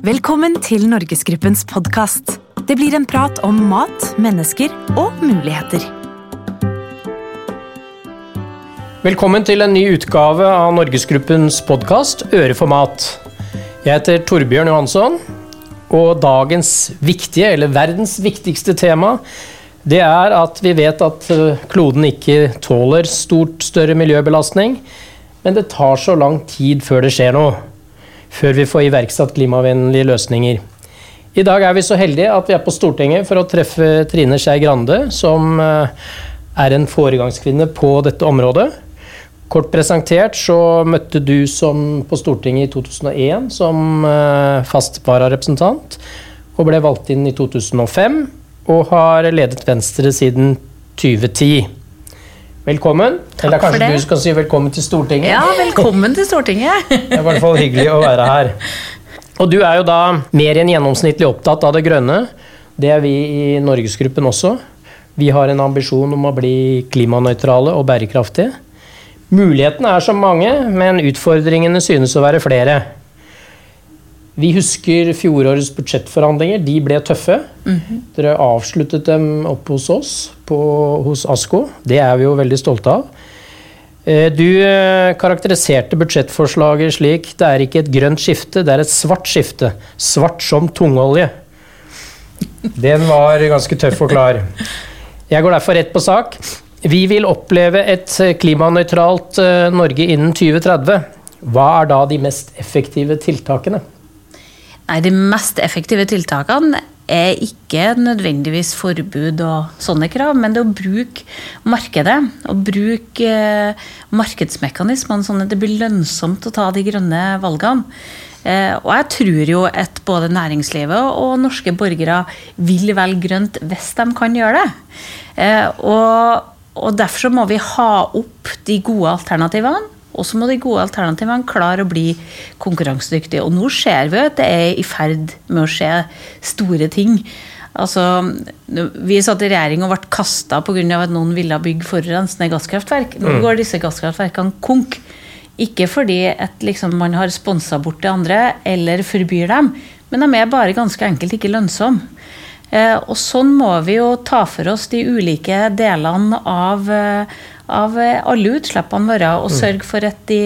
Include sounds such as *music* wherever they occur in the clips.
Velkommen til Norgesgruppens podkast. Det blir en prat om mat, mennesker og muligheter. Velkommen til en ny utgave av Norgesgruppens podkast Øre for mat. Jeg heter Torbjørn Johansson, og dagens viktige, eller verdens viktigste tema, det er at vi vet at eh, kloden ikke tåler stort større miljøbelastning, men det tar så lang tid før det skjer noe. Før vi får iverksatt klimavennlige løsninger. I dag er vi så heldige at vi er på Stortinget for å treffe Trine Skei Grande, som eh, er en foregangskvinne på dette området. Kort presentert så møtte du som på Stortinget i 2001 som eh, fast vararepresentant, og ble valgt inn i 2005, og har ledet Venstre siden 2010. Velkommen. Takk Eller kanskje du skal si velkommen til Stortinget? Ja, velkommen til Stortinget. *laughs* Det er i hvert fall hyggelig å være her. Og du er jo da mer enn gjennomsnittlig opptatt av det grønne. Det er vi i Norgesgruppen også. Vi har en ambisjon om å bli klimanøytrale og bærekraftige. Mulighetene er så mange, men utfordringene synes å være flere. Vi husker fjorårets budsjettforhandlinger. De ble tøffe. Dere avsluttet dem oppe hos oss, på, hos ASKO. Det er vi jo veldig stolte av. Eh, Du eh, karakteriserte budsjettforslaget slik det er ikke et grønt skifte, det er et svart skifte. Svart som tungolje. Den var ganske tøff og klar. Jeg går derfor rett på sak. Vi vil oppleve et klimanøytralt eh, Norge innen 2030. Hva er da de mest effektive tiltakene? Nei, De mest effektive tiltakene er ikke nødvendigvis forbud og sånne krav, men det å bruke markedet. Å bruke eh, markedsmekanismene sånn at det blir lønnsomt å ta de grønne valgene. Eh, og jeg tror jo at både næringslivet og norske borgere vil velge grønt hvis de kan gjøre det. Eh, og, og derfor så må vi ha opp de gode alternativene. Og så må de gode alternativene klare å bli konkurransedyktige. Og nå ser vi at det er i ferd med å skje store ting. Altså, vi satt i regjering og ble kasta pga. at noen ville bygge forurensende gasskraftverk. Nå går disse gasskraftverkene konk. Ikke fordi at liksom man har sponsa bort de andre eller forbyr dem, men de er bare ganske enkelt ikke lønnsomme. Eh, og sånn må vi jo ta for oss de ulike delene av, eh, av eh, alle utslippene våre, og sørge for at de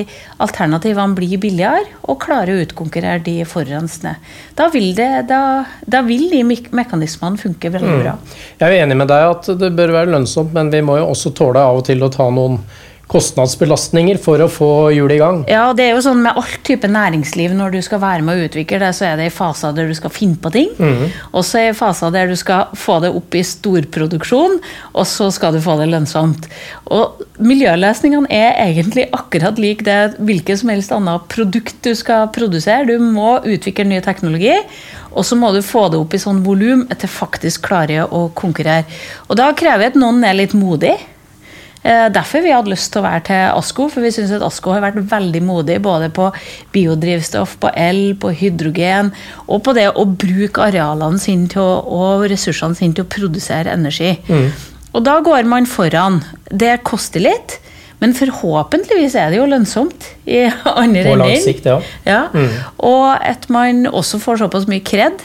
alternativene blir billigere og klarer å utkonkurrere de forurensende. Da vil, det, da, da vil de mek- mekanismene funke veldig bra. Jeg er enig med deg at det bør være lønnsomt, men vi må jo også tåle av og til å ta noen kostnadsbelastninger for å få hjulet i gang. Ja, det er jo sånn med alt type næringsliv. Når du skal være med å utvikle det, så er det i faser der du skal finne på ting. Og så er det i faser der du skal få det opp i storproduksjon, og så skal du få det lønnsomt. Og miljøløsningene er egentlig akkurat lik det hvilket som helst annet produkt du skal produsere. Du må utvikle ny teknologi, og så må du få det opp i sånn volum at det faktisk klarer å konkurrere. Og da krever jeg at noen er litt modig. Eh, Derfor vi hadde lyst til å være til ASKO, for vi syns at ASKO har vært veldig modig både på biodrivstoff, på el, på hydrogen, og på det å bruke arealene sine til å, og ressursene sine til å produsere energi. Og da går man foran. Det koster litt, men forhåpentligvis er det jo lønnsomt i andre På lang sikt, ja. Ja. Og at man også får såpass mye kred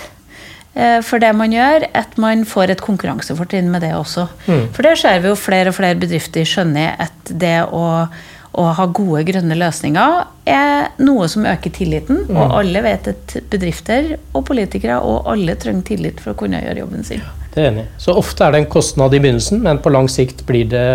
for det man gjør, at man får et konkurransefortrinn med det også. For det ser vi jo flere og flere bedrifter skjønner at det å, å ha gode grønne løsninger er noe som øker tilliten. Og alle vet at bedrifter og politikere og alle trenger tillit for å kunne gjøre jobben sin. Det er enig. Så ofte er det en kostnad i begynnelsen, men på lang sikt blir det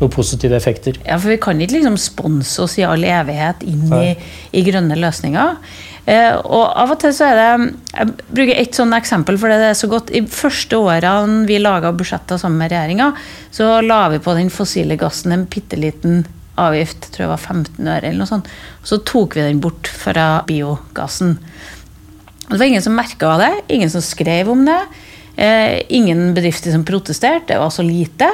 noen positive effekter. Ja, for vi kan ikke liksom sponse oss i all evighet inn i, i grønne løsninger. Eh, og av og til så er det Jeg bruker ett sånt eksempel, for det er så godt. I første årene vi laga budsjetter sammen med regjeringa, så la vi på den fossile gassen en bitte liten avgift, tror jeg var 15 øre eller noe sånt. Så tok vi den bort fra biogassen. Det var ingen som merka det, ingen som skrev om det. Eh, ingen bedrifter som protesterte, det var så lite.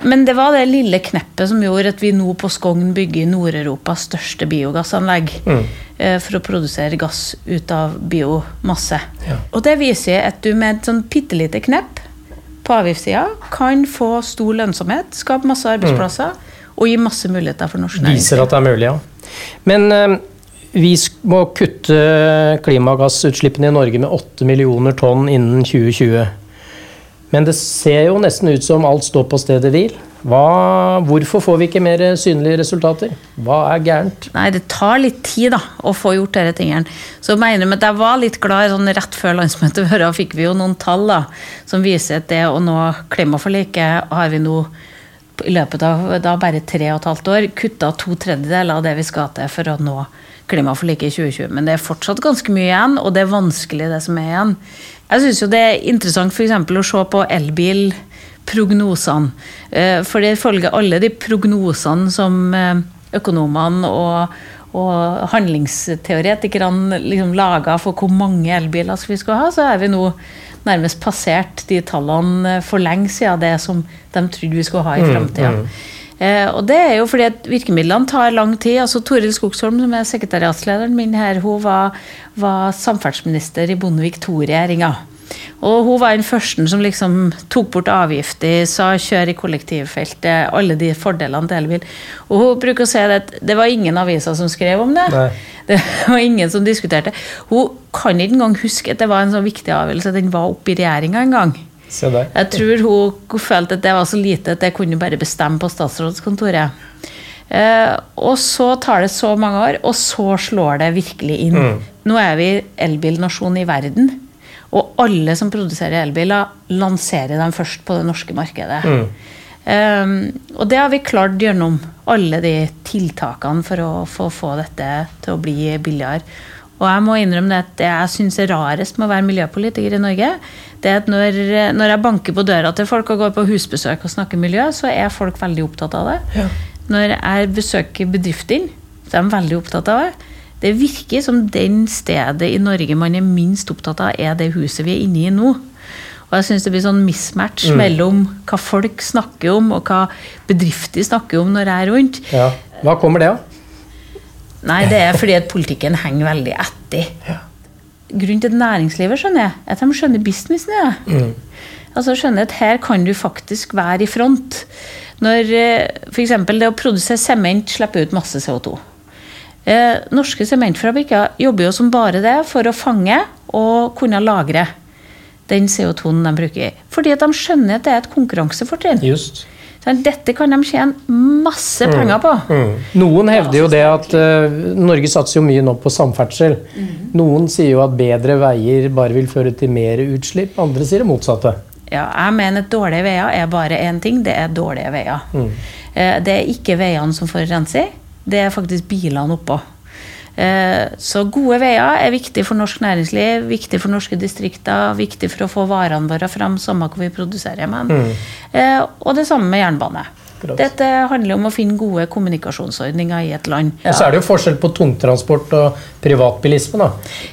Men det var det lille kneppet som gjorde at vi nå på Skogn bygger Nord-Europas største biogassanlegg. eh, For å produsere gass ut av biomasse. Ja. Og det viser at du med et sånn bitte lite knepp på avgiftssida kan få stor lønnsomhet, skape masse arbeidsplasser og gi masse muligheter for norsk næringsliv. Viser at det er mulig, ja. Men øh, vi må kutte klimagassutslippene i Norge med 8 millioner tonn innen 2020. Men det ser jo nesten ut som alt står på stedet hvil. Hva, hvorfor får vi ikke mer synlige resultater? Hva er gærent? Nei, det tar litt tid da, å få gjort disse tingene. Så mener jeg, jeg var litt glad sånn rett før landsmøtet, vårt, fikk vi jo noen tall da, som viser at det å nå klimaforliket har vi nå i løpet av da bare tre og et halvt år kutta to tredjedeler av det vi skal til for å nå klimaforliket i 2020. Men det er fortsatt ganske mye igjen, og det er vanskelig, det som er igjen. Jeg syns det er interessant for å se på elbil prognosene. Eh, for det følger alle de prognosene som eh, økonomene og, og handlingsteoretikerne liksom laga for hvor mange elbiler vi skal ha, så er vi nå nærmest passert de tallene for lenge siden det som de trodde vi skulle ha i framtida. Mm, mm. Eh, og det er jo fordi at virkemidlene tar lang tid. altså Toril Skogsholm, som er sekretariatslederen min her, hun var, var samferdselsminister i Bondevik II-regjeringa. Og hun var den første som liksom tok bort avgifter, sa kjør i kollektivfeltet, alle de fordelene til elbil. Og hun bruker å si at det var ingen aviser som skrev om det. Nei. *laughs* Det var ingen som diskuterte. Hun kan ikke engang huske at det var en så viktig avgjørelse. Den var oppe i regjeringa en gang. Jeg tror hun følte at det var så lite at det kunne bare bestemme på statsrådskontoret. Eh, og så tar det så mange år, og så slår det virkelig inn. Mm. Nå er vi elbilnasjon i verden. Og alle som produserer elbiler, lanserer dem først på det norske markedet. Mm. Um, og det har vi klart gjennom alle de tiltakene for å få, få dette til å bli billigere. Og jeg må innrømme det at det jeg syns er rarest med å være miljøpolitiker i Norge, det er at når, når, jeg banker på døra til folk og går på husbesøk og snakker miljø, så er folk veldig opptatt av det. Ja. Når jeg besøker bedriftene, så er de veldig opptatt av det. Det virker som den stedet i Norge man er minst opptatt av, er det huset vi er inne i nå. Og jeg syns det blir sånn mismatch mm. mellom hva folk snakker om, og hva bedrifter snakker om når jeg er rundt. Ja. Hva kommer det av? Nei, det er fordi at politikken henger veldig etter. Ja. Grunnen til at næringslivet skjønner jeg, at de skjønner businessen i det. Mm. Altså skjønner at her kan du faktisk være i front. Når eh, f.eks. det å produsere sement slipper ut masse CO2. Eh, norske sementfabrikker jobber jo som bare det for å fange og kunne lagre den CO2-en de bruker. Fordi at de skjønner at det er et konkurransefortrinn. Just. Dette kan de tjene masse mm. penger på. Mm. Mm. Noen hevder jo det at uh, Norge satser jo mye nå på samferdsel. Mm. Noen sier jo at bedre veier bare vil føre til mer utslipp. Andre sier det motsatte. Ja, jeg mener at dårlige veier er bare én ting. Det er dårlige veier. Mm. Uh, det er ikke veiene som forurenser det er faktisk bilene oppå. Eh, så gode veier er viktig for norsk næringsliv, viktig for norske distrikter, viktig for å få varene våre fram, samme hvor vi produserer. Men. Mm. Eh, og det samme med jernbane. Dette handler om å finne gode kommunikasjonsordninger i et land. Ja. Og så er det jo forskjell på tungtransport og privatbilisme. da.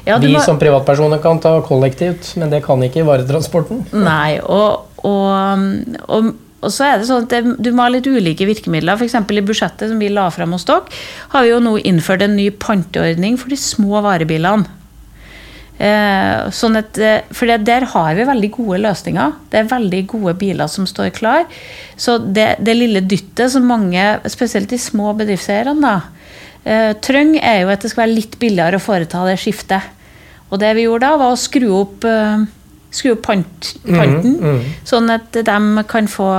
Ja, vi må... som privatpersoner kan ta kollektivt, men det kan ikke varetransporten. Nei, og, og, og og så er det sånn at Du må ha litt ulike virkemidler. F.eks. i budsjettet som vi la fram hos dere, har vi jo nå innført en ny panteordning for de små varebilene. Eh, sånn at, eh, for der har vi veldig gode løsninger. Det er veldig gode biler som står klar. Så det, det lille dyttet som mange, spesielt de små bedriftseierne, eh, trenger, er jo at det skal være litt billigere å foreta det skiftet. Og det vi gjorde da, var å skru opp eh, skru opp pant, panten, mm, mm. sånn at de kan få,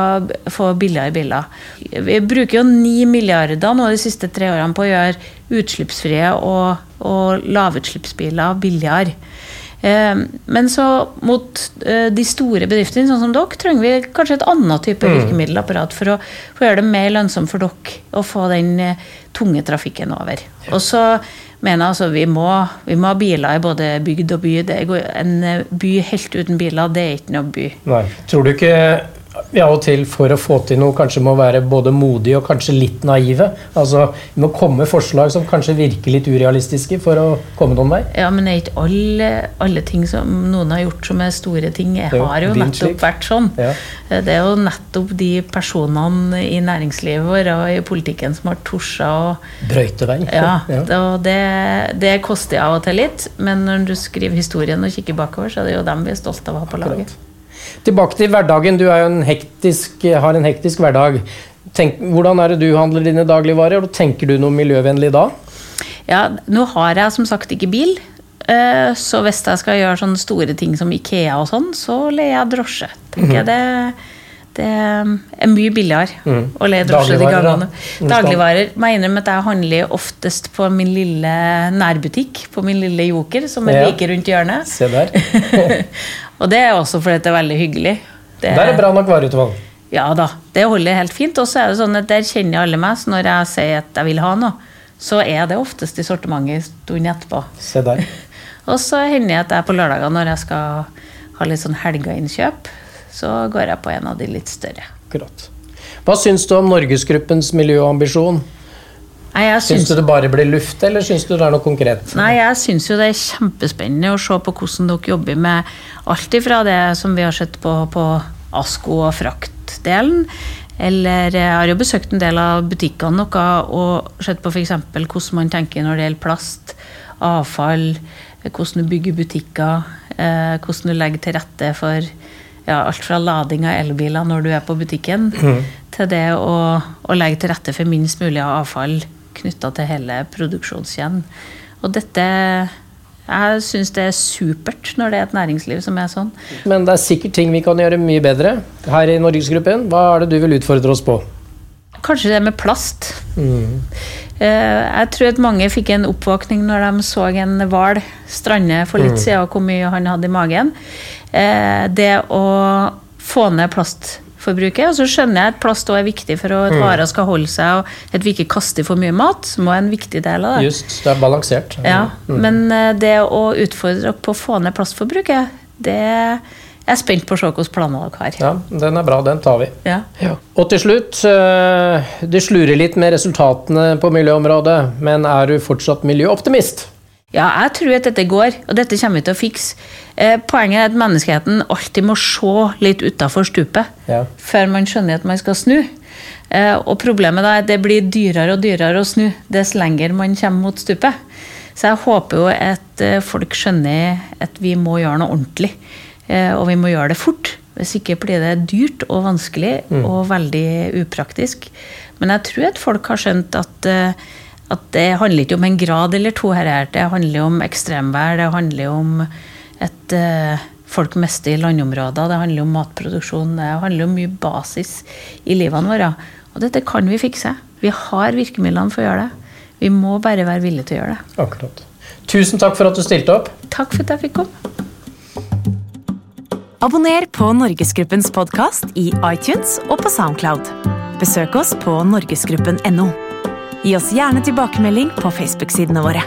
få billigere biler. Vi bruker jo 9 milliarder nå de siste tre årene på å gjøre utslippsfrie og, og lavutslippsbiler billigere. Eh, men så mot eh, de store bedriftene, sånn som dere, trenger vi kanskje et annet type mm. virkemiddelapparat for å, for å, gjøre det mer lønnsomt for dere å få den eh, tunge trafikken over. Og så mener altså vi må, vi må ha biler i både bygd og by. en by helt uten biler, det er ikke noe by. Nei. Tror du ikke vi av og til for å få til noe kanskje må være både modige og kanskje litt naive. Altså, Vi må komme med forslag som kanskje virker litt urealistiske for å komme noen vei. Ja, men er ikke alle, alle ting som noen har gjort som er store ting, jeg har jo nettopp vært sånn. Ja. Det er jo nettopp de personene i næringslivet vårt og i politikken som har torsa å Brøyte vei. Ja, og det, det koster av og til litt, men når du skriver historien og kikker bakover, så er det jo dem vi er stolte av å ha på laget. Tilbake til hverdagen. Du en hektisk, har en hektisk hverdag. Tenk, hvordan er det du handler dine dagligvarer? Tenker du noe miljøvennlig da? Ja, nå har jeg som sagt ikke bil. eh, Så hvis jeg skal gjøre sånne store ting som Ikea og sånn, så leier jeg drosje. tenker jeg. Det, det er mye billigere å leie drosje de gangene. Dagligvarer. Må jeg innrømme at jeg handler oftest på min lille nærbutikk, på min lille Joker, som er Ja. like rundt hjørnet. Se der. *laughs* *laughs* Og det er også fordi det er veldig hyggelig. Det- Der er bra nok vareutvalg. ja da, det holder helt fint. Og så er det sånn at der kjenner alle meg, så når jeg sier at jeg vil ha noe, så er det oftest i sortimentet en stund etterpå. Se der. *laughs* Og så hender det at jeg på lørdager når jeg skal ha litt sånn helgeinnkjøp, så går jeg på en av de litt større. Akkurat. Hva syns du om Norgesgruppens miljøambisjon? Nei, jeg Syns syns, du det bare blir luft, eller syns du det er noe konkret? nei, jeg syns jo det er kjempespennende å se på hvordan dere jobber med alt ifra det som vi har sett på, på ASKO og fraktdelen. Eller jeg har jo besøkt en del av butikkene noe, og sett på f.eks. hvordan man tenker når det gjelder plast, avfall, hvordan du bygger butikker, eh, hvordan du legger til rette for ja, alt fra lading av elbiler når du er på butikken, til det å, å legge til rette for minst mulig av avfall knytta til hele produksjonskjeden. Og dette Jeg syns det er supert når det er et næringsliv som er sånn. Men det er sikkert ting vi kan gjøre mye bedre her i Norgesgruppen. Hva er det du vil utfordre oss på? Kanskje det med plast. Mm. Eh, Jeg tror at mange fikk en oppvåkning når de så en hval strande for litt siden, og hvor mye han hadde i magen. Eh, Det å få ned plastforbruket. Og så skjønner jeg at plast også er viktig for at varer skal holde seg, og at vi ikke kaster for mye mat, som også er en viktig del av det. Just, det er balansert. Ja, Men eh, det å utfordre dere på å få ned plastforbruket, det jeg er spent på å se hvilke planer dere har. Ja, den er bra. Den tar vi. Ja. Og til slutt, eh, det slurer litt med resultatene på miljøområdet, men er du fortsatt miljøoptimist? Ja, jeg tror at dette går, og dette kommer vi til å fikse. Eh, poenget er at menneskeheten alltid må se litt utafor stupet Ja. før man skjønner at man skal snu. Eh, og problemet da er at det blir dyrere og dyrere å snu dess lenger man kommer mot stupet. Så jeg håper jo at eh, folk skjønner at vi må gjøre noe ordentlig. Eh, og vi må gjøre det fort. Hvis ikke blir det dyrt og vanskelig og veldig upraktisk. Men jeg tror at folk har skjønt at eh, at det handler ikke om en grad eller to her. her. Det handler om ekstremvær, det handler om at uh, folk mister i landområder, det handler om matproduksjon, det handler om mye basis i livene våre. Og dette kan vi fikse. Vi har virkemidlene for å gjøre det. Vi må bare være villige til å gjøre det. Akkurat. Tusen takk for at du stilte opp. Takk for at jeg fikk komme. Abonner på Norgesgruppens podkast i iTunes og på Soundcloud. Besøk oss på norgesgruppen.no. Gi oss gjerne tilbakemelding på Facebook-sidene våre.